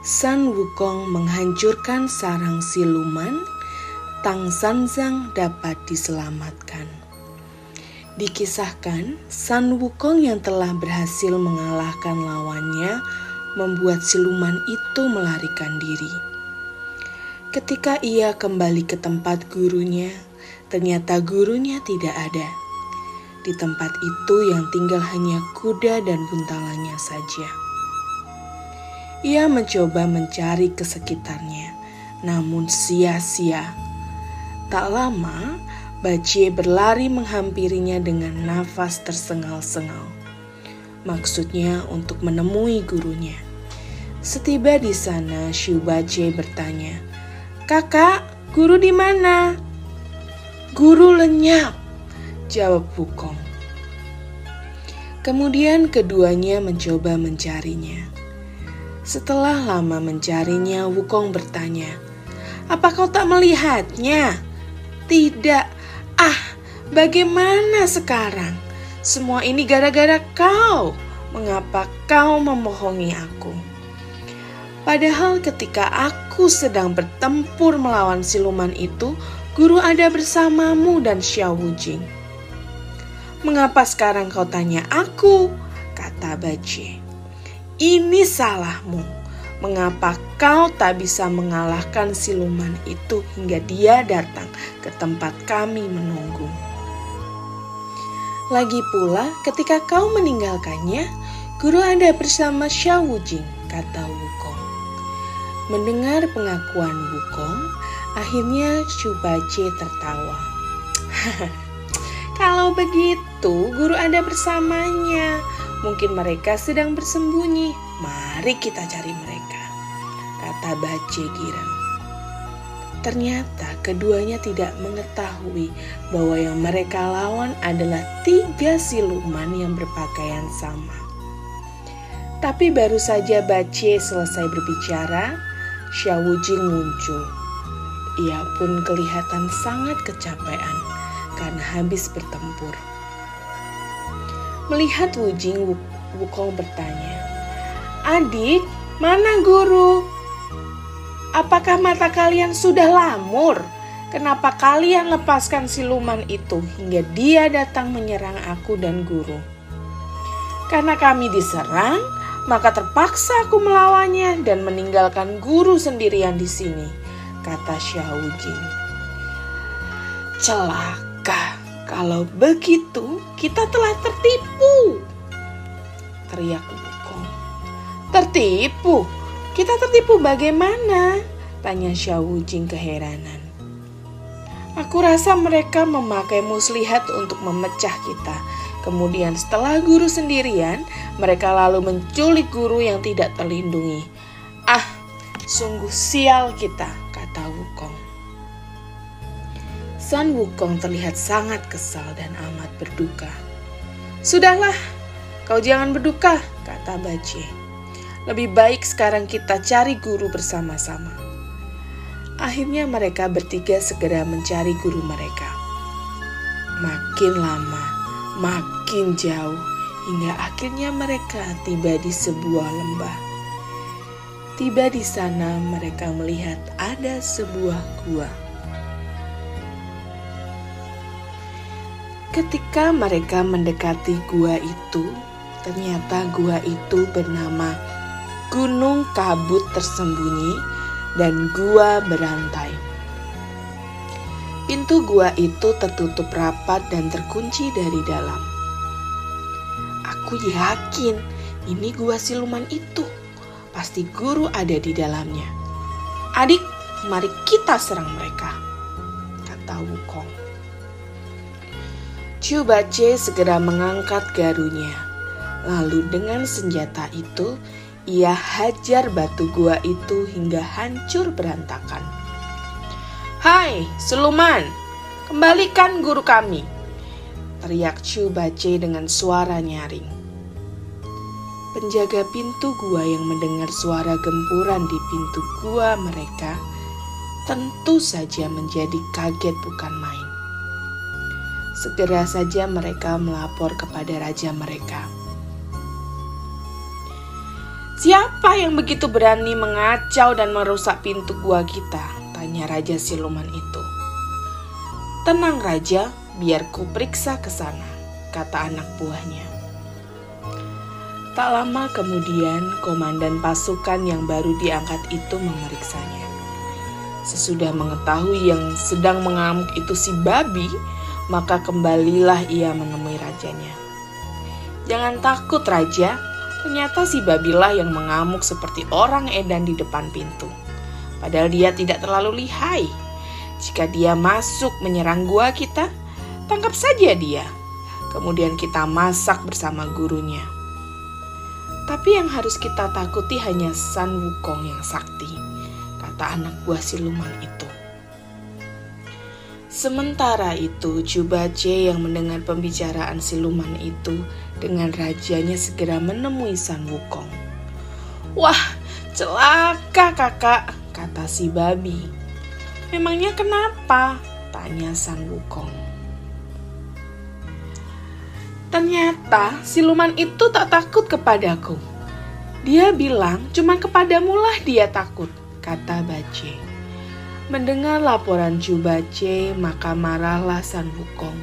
San Wukong menghancurkan sarang siluman, Tang Sanzang dapat diselamatkan. Dikisahkan, San Wukong yang telah berhasil mengalahkan lawannya membuat siluman itu melarikan diri. Ketika ia kembali ke tempat gurunya, ternyata gurunya tidak ada. Di tempat itu yang tinggal hanya kuda dan buntalannya saja. Ia mencoba mencari ke sekitarnya, namun sia-sia. Tak lama, Bacie berlari menghampirinya dengan nafas tersengal-sengal. Maksudnya untuk menemui gurunya. Setiba di sana, Shu Bacie bertanya, "Kakak, guru di mana?" "Guru lenyap," jawab Wukong. Kemudian keduanya mencoba mencarinya. Setelah lama mencarinya, Wukong bertanya, "Apa kau tak melihatnya?" "Tidak." "Ah, bagaimana sekarang? Semua ini gara-gara kau. Mengapa kau memohongi aku?" Padahal ketika aku sedang bertempur melawan siluman itu, guru ada bersamamu dan Xiao Wujing. Mengapa sekarang kau tanya aku? Kata Bacie. Ini salahmu. Mengapa kau tak bisa mengalahkan siluman itu hingga dia datang ke tempat kami menunggu? Lagi pula, ketika kau meninggalkannya, guru ada bersama Xiao Wujing, kata Wukong. Mendengar pengakuan Wukong, akhirnya Shubace tertawa. Kalau begitu, guru ada bersamanya. Mungkin mereka sedang bersembunyi. Mari kita cari mereka, kata Bace girang. Ternyata keduanya tidak mengetahui bahwa yang mereka lawan adalah tiga siluman yang berpakaian sama. Tapi baru saja Bace selesai berbicara, Xiao Wujing muncul. Ia pun kelihatan sangat kecapean karena habis bertempur. Melihat Wujing, Wukong bertanya, Adik, mana guru? Apakah mata kalian sudah lamur? Kenapa kalian lepaskan siluman itu hingga dia datang menyerang aku dan guru? Karena kami diserang, maka terpaksa aku melawannya dan meninggalkan guru sendirian di sini, kata Xiao Wujing. Celaka. Kalau begitu, kita telah tertipu. Teriak Wukong. Tertipu? Kita tertipu bagaimana? Tanya Xiao Wujing keheranan. Aku rasa mereka memakai muslihat untuk memecah kita. Kemudian setelah guru sendirian, mereka lalu menculik guru yang tidak terlindungi. Ah, sungguh sial kita, kata Wukong. San Wukong terlihat sangat kesal dan amat berduka. Sudahlah, kau jangan berduka, kata Bace. Lebih baik sekarang kita cari guru bersama-sama. Akhirnya mereka bertiga segera mencari guru mereka. Makin lama, makin jauh, hingga akhirnya mereka tiba di sebuah lembah. Tiba di sana mereka melihat ada sebuah gua. Ketika mereka mendekati gua itu, ternyata gua itu bernama Gunung Kabut Tersembunyi dan Gua Berantai. Pintu gua itu tertutup rapat dan terkunci dari dalam. Aku yakin ini gua siluman itu. Pasti guru ada di dalamnya. Adik, mari kita serang mereka, kata Wukong. Chu Bace segera mengangkat garunya. Lalu dengan senjata itu, ia hajar batu gua itu hingga hancur berantakan. Hai, Suluman, kembalikan guru kami, teriak Chu Bace dengan suara nyaring. Penjaga pintu gua yang mendengar suara gempuran di pintu gua mereka tentu saja menjadi kaget bukan main. Segera saja mereka melapor kepada raja mereka. Siapa yang begitu berani mengacau dan merusak pintu gua kita? Tanya Raja Siluman itu. Tenang Raja, biar ku periksa ke sana, kata anak buahnya. Tak lama kemudian, komandan pasukan yang baru diangkat itu memeriksanya. Sesudah mengetahui yang sedang mengamuk itu si babi, maka kembalilah ia menemui rajanya. Jangan takut raja, ternyata si babilah yang mengamuk seperti orang edan di depan pintu. Padahal dia tidak terlalu lihai. Jika dia masuk menyerang gua kita, tangkap saja dia. Kemudian kita masak bersama gurunya. Tapi yang harus kita takuti hanya San Wukong yang sakti, kata anak buah siluman itu. Sementara itu, Jubace yang mendengar pembicaraan siluman itu dengan rajanya segera menemui San Wukong. Wah, celaka kakak, kata si babi. Memangnya kenapa? Tanya San Wukong. Ternyata siluman itu tak takut kepadaku. Dia bilang cuma kepadamu lah dia takut, kata Bace. Mendengar laporan Bace, maka marahlah San Wukong.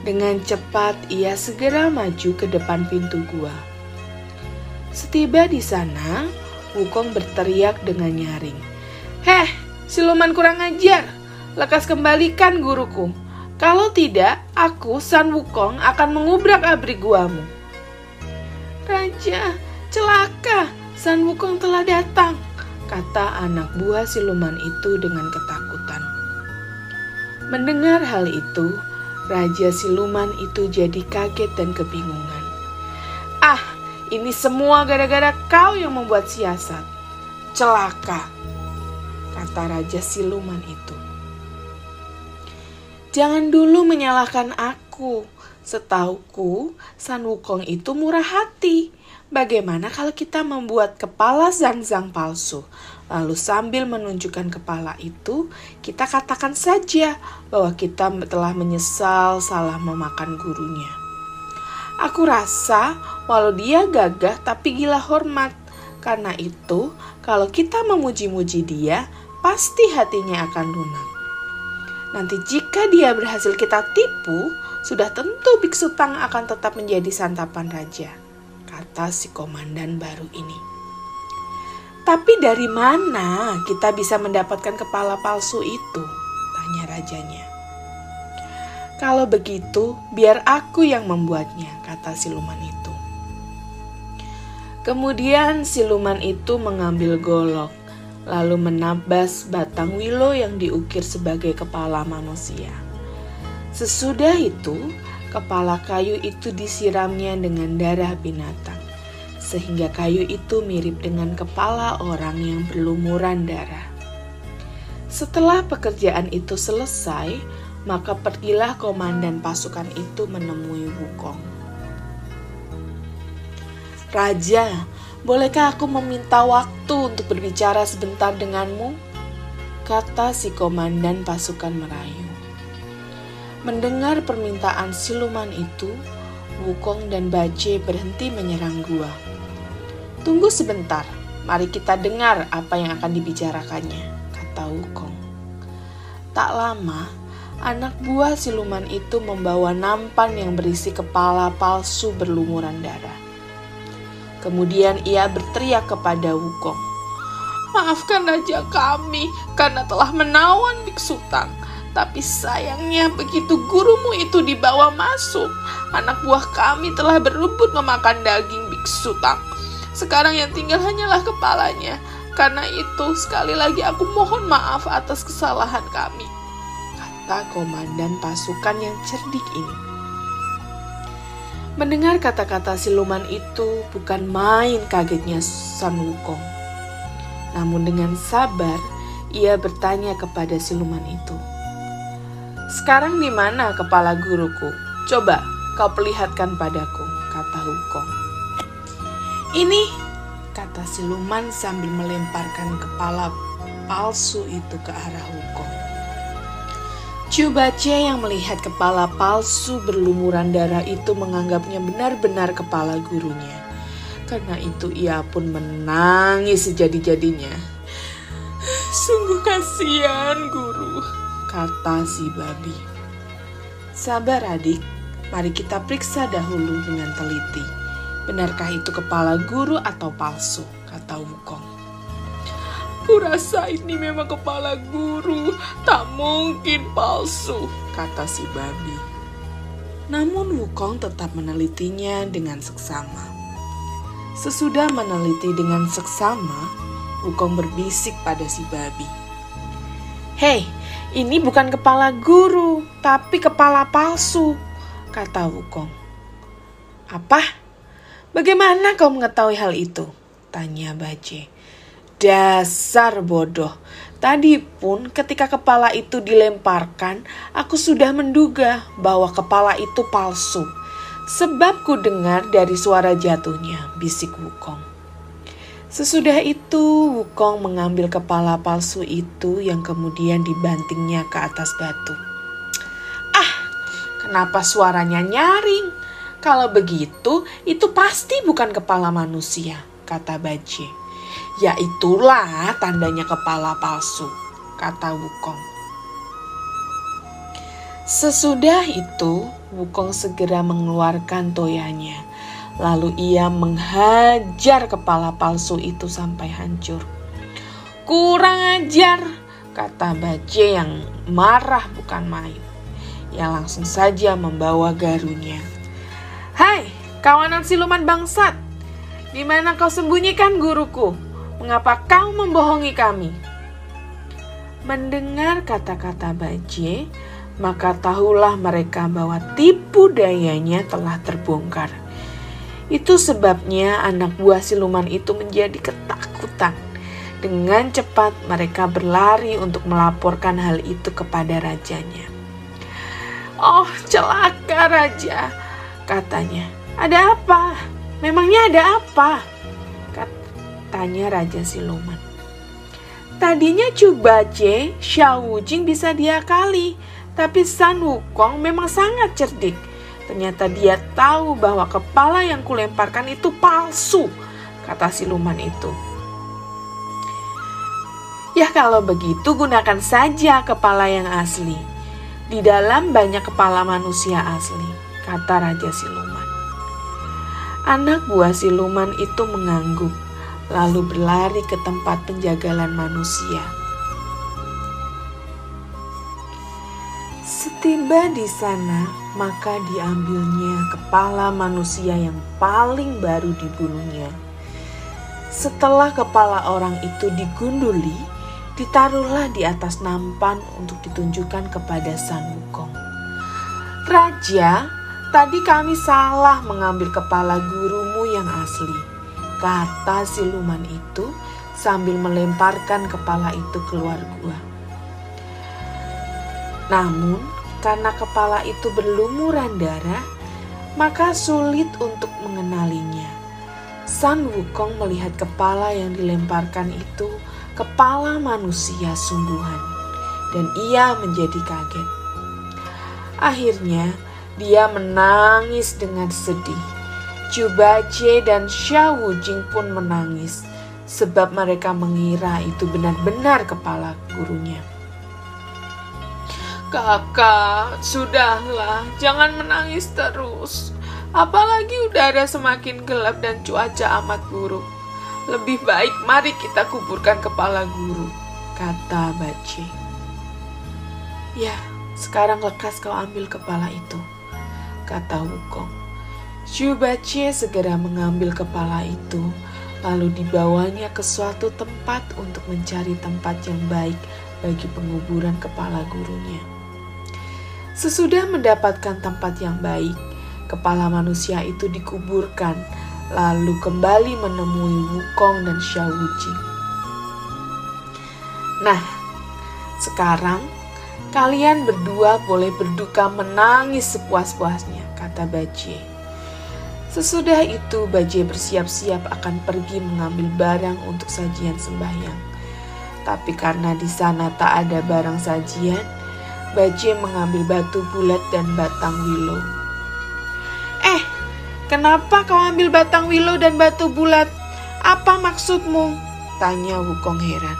Dengan cepat ia segera maju ke depan pintu gua. Setiba di sana, Wukong berteriak dengan nyaring. Heh, siluman kurang ajar, lekas kembalikan guruku. Kalau tidak, aku, San Wukong, akan mengubrak-abrik guamu. Raja, celaka, San Wukong telah datang, kata anak buah siluman itu dengan ketakutan. Mendengar hal itu, Raja siluman itu jadi kaget dan kebingungan. Ah, ini semua gara-gara kau yang membuat siasat. Celaka, kata Raja siluman itu. Jangan dulu menyalahkan aku. Setauku, San Wukong itu murah hati. Bagaimana kalau kita membuat kepala Zanzang palsu? Lalu sambil menunjukkan kepala itu, kita katakan saja bahwa kita telah menyesal salah memakan gurunya. Aku rasa walau dia gagah tapi gila hormat. Karena itu, kalau kita memuji-muji dia, pasti hatinya akan lunak. Nanti jika dia berhasil kita tipu, sudah tentu biksu Tang akan tetap menjadi santapan raja, kata si komandan baru ini. Tapi dari mana kita bisa mendapatkan kepala palsu itu? Tanya rajanya. Kalau begitu, biar aku yang membuatnya, kata siluman itu. Kemudian siluman itu mengambil golok lalu menabas batang wilo yang diukir sebagai kepala manusia. Sesudah itu, kepala kayu itu disiramnya dengan darah binatang, sehingga kayu itu mirip dengan kepala orang yang berlumuran darah. Setelah pekerjaan itu selesai, maka pergilah komandan pasukan itu menemui Wukong. Raja, Bolehkah aku meminta waktu untuk berbicara sebentar denganmu? Kata si komandan pasukan merayu. Mendengar permintaan siluman itu, Wukong dan Bace berhenti menyerang gua. Tunggu sebentar, mari kita dengar apa yang akan dibicarakannya, kata Wukong. Tak lama, anak buah siluman itu membawa nampan yang berisi kepala palsu berlumuran darah. Kemudian ia berteriak kepada Wukong. Maafkan raja kami karena telah menawan Biksu Tang. Tapi sayangnya begitu gurumu itu dibawa masuk, anak buah kami telah berebut memakan daging Biksu Tang. Sekarang yang tinggal hanyalah kepalanya. Karena itu sekali lagi aku mohon maaf atas kesalahan kami. Kata komandan pasukan yang cerdik ini. Mendengar kata-kata siluman itu bukan main kagetnya San Wukong. Namun dengan sabar, ia bertanya kepada siluman itu. Sekarang di mana kepala guruku? Coba kau perlihatkan padaku, kata Wukong. Ini, kata siluman sambil melemparkan kepala palsu itu ke arah Wukong. Cubace yang melihat kepala palsu berlumuran darah itu menganggapnya benar-benar kepala gurunya. Karena itu ia pun menangis sejadi-jadinya. Sungguh kasihan guru, kata si babi. Sabar adik, mari kita periksa dahulu dengan teliti. Benarkah itu kepala guru atau palsu, kata Wukong. Kurasa ini memang kepala guru, tak mungkin palsu, kata si babi. Namun Wukong tetap menelitinya dengan seksama. Sesudah meneliti dengan seksama, Wukong berbisik pada si babi. Hei, ini bukan kepala guru, tapi kepala palsu, kata Wukong. Apa? Bagaimana kau mengetahui hal itu? Tanya Baje. Dasar bodoh. Tadi pun ketika kepala itu dilemparkan, aku sudah menduga bahwa kepala itu palsu. Sebab ku dengar dari suara jatuhnya, bisik Wukong. Sesudah itu, Wukong mengambil kepala palsu itu yang kemudian dibantingnya ke atas batu. Ah, kenapa suaranya nyaring? Kalau begitu, itu pasti bukan kepala manusia, kata Baje. Ya itulah tandanya kepala palsu, kata Wukong. Sesudah itu, Wukong segera mengeluarkan toyanya. Lalu ia menghajar kepala palsu itu sampai hancur. Kurang ajar, kata Baje yang marah bukan main. Ia langsung saja membawa garunya. Hai, kawanan siluman bangsat, di mana kau sembunyikan guruku? Mengapa kau membohongi kami? Mendengar kata-kata Baje, maka tahulah mereka bahwa tipu dayanya telah terbongkar. Itu sebabnya anak buah siluman itu menjadi ketakutan. Dengan cepat mereka berlari untuk melaporkan hal itu kepada rajanya. Oh, celaka raja, katanya. Ada apa? Memangnya ada apa? Tanya Raja Siluman. Tadinya Cubace, Xiao Wujing bisa diakali, tapi San Wukong memang sangat cerdik. Ternyata dia tahu bahwa kepala yang kulemparkan itu palsu, kata siluman itu. Ya kalau begitu gunakan saja kepala yang asli. Di dalam banyak kepala manusia asli, kata Raja Siluman. Anak buah siluman itu mengangguk lalu berlari ke tempat penjagalan manusia. Setiba di sana, maka diambilnya kepala manusia yang paling baru dibunuhnya. Setelah kepala orang itu digunduli, ditaruhlah di atas nampan untuk ditunjukkan kepada San Wukong. Raja, tadi kami salah mengambil kepala gurumu yang asli kata siluman itu sambil melemparkan kepala itu keluar gua. Namun, karena kepala itu berlumuran darah, maka sulit untuk mengenalinya. San Wukong melihat kepala yang dilemparkan itu kepala manusia sungguhan, dan ia menjadi kaget. Akhirnya, dia menangis dengan sedih Jubace dan Xiao Wujing pun menangis sebab mereka mengira itu benar-benar kepala gurunya. Kakak, sudahlah, jangan menangis terus. Apalagi udara semakin gelap dan cuaca amat buruk. Lebih baik mari kita kuburkan kepala guru, kata Bace. Ya, sekarang lekas kau ambil kepala itu, kata Wukong. Shubache segera mengambil kepala itu, lalu dibawanya ke suatu tempat untuk mencari tempat yang baik bagi penguburan kepala gurunya. Sesudah mendapatkan tempat yang baik, kepala manusia itu dikuburkan, lalu kembali menemui Wukong dan Xiao Wuji. Nah, sekarang kalian berdua boleh berduka menangis sepuas-puasnya, kata Bajie. Sesudah itu Bajie bersiap-siap akan pergi mengambil barang untuk sajian sembahyang. Tapi karena di sana tak ada barang sajian, Bajie mengambil batu bulat dan batang willow Eh, kenapa kau ambil batang willow dan batu bulat? Apa maksudmu? Tanya Wukong heran.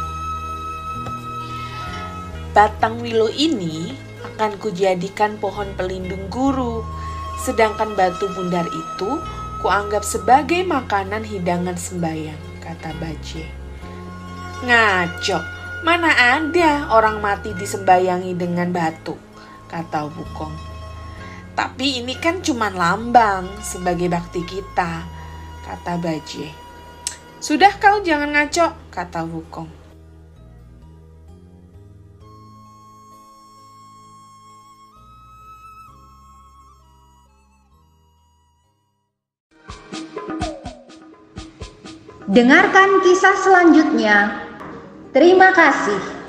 Batang willow ini akan kujadikan pohon pelindung guru, sedangkan batu bundar itu kuanggap sebagai makanan hidangan sembahyang, kata Baje. Ngaco, mana ada orang mati disembayangi dengan batu, kata Wukong. Tapi ini kan cuma lambang sebagai bakti kita, kata Baje. Sudah kau jangan ngaco, kata Wukong. Dengarkan kisah selanjutnya. Terima kasih.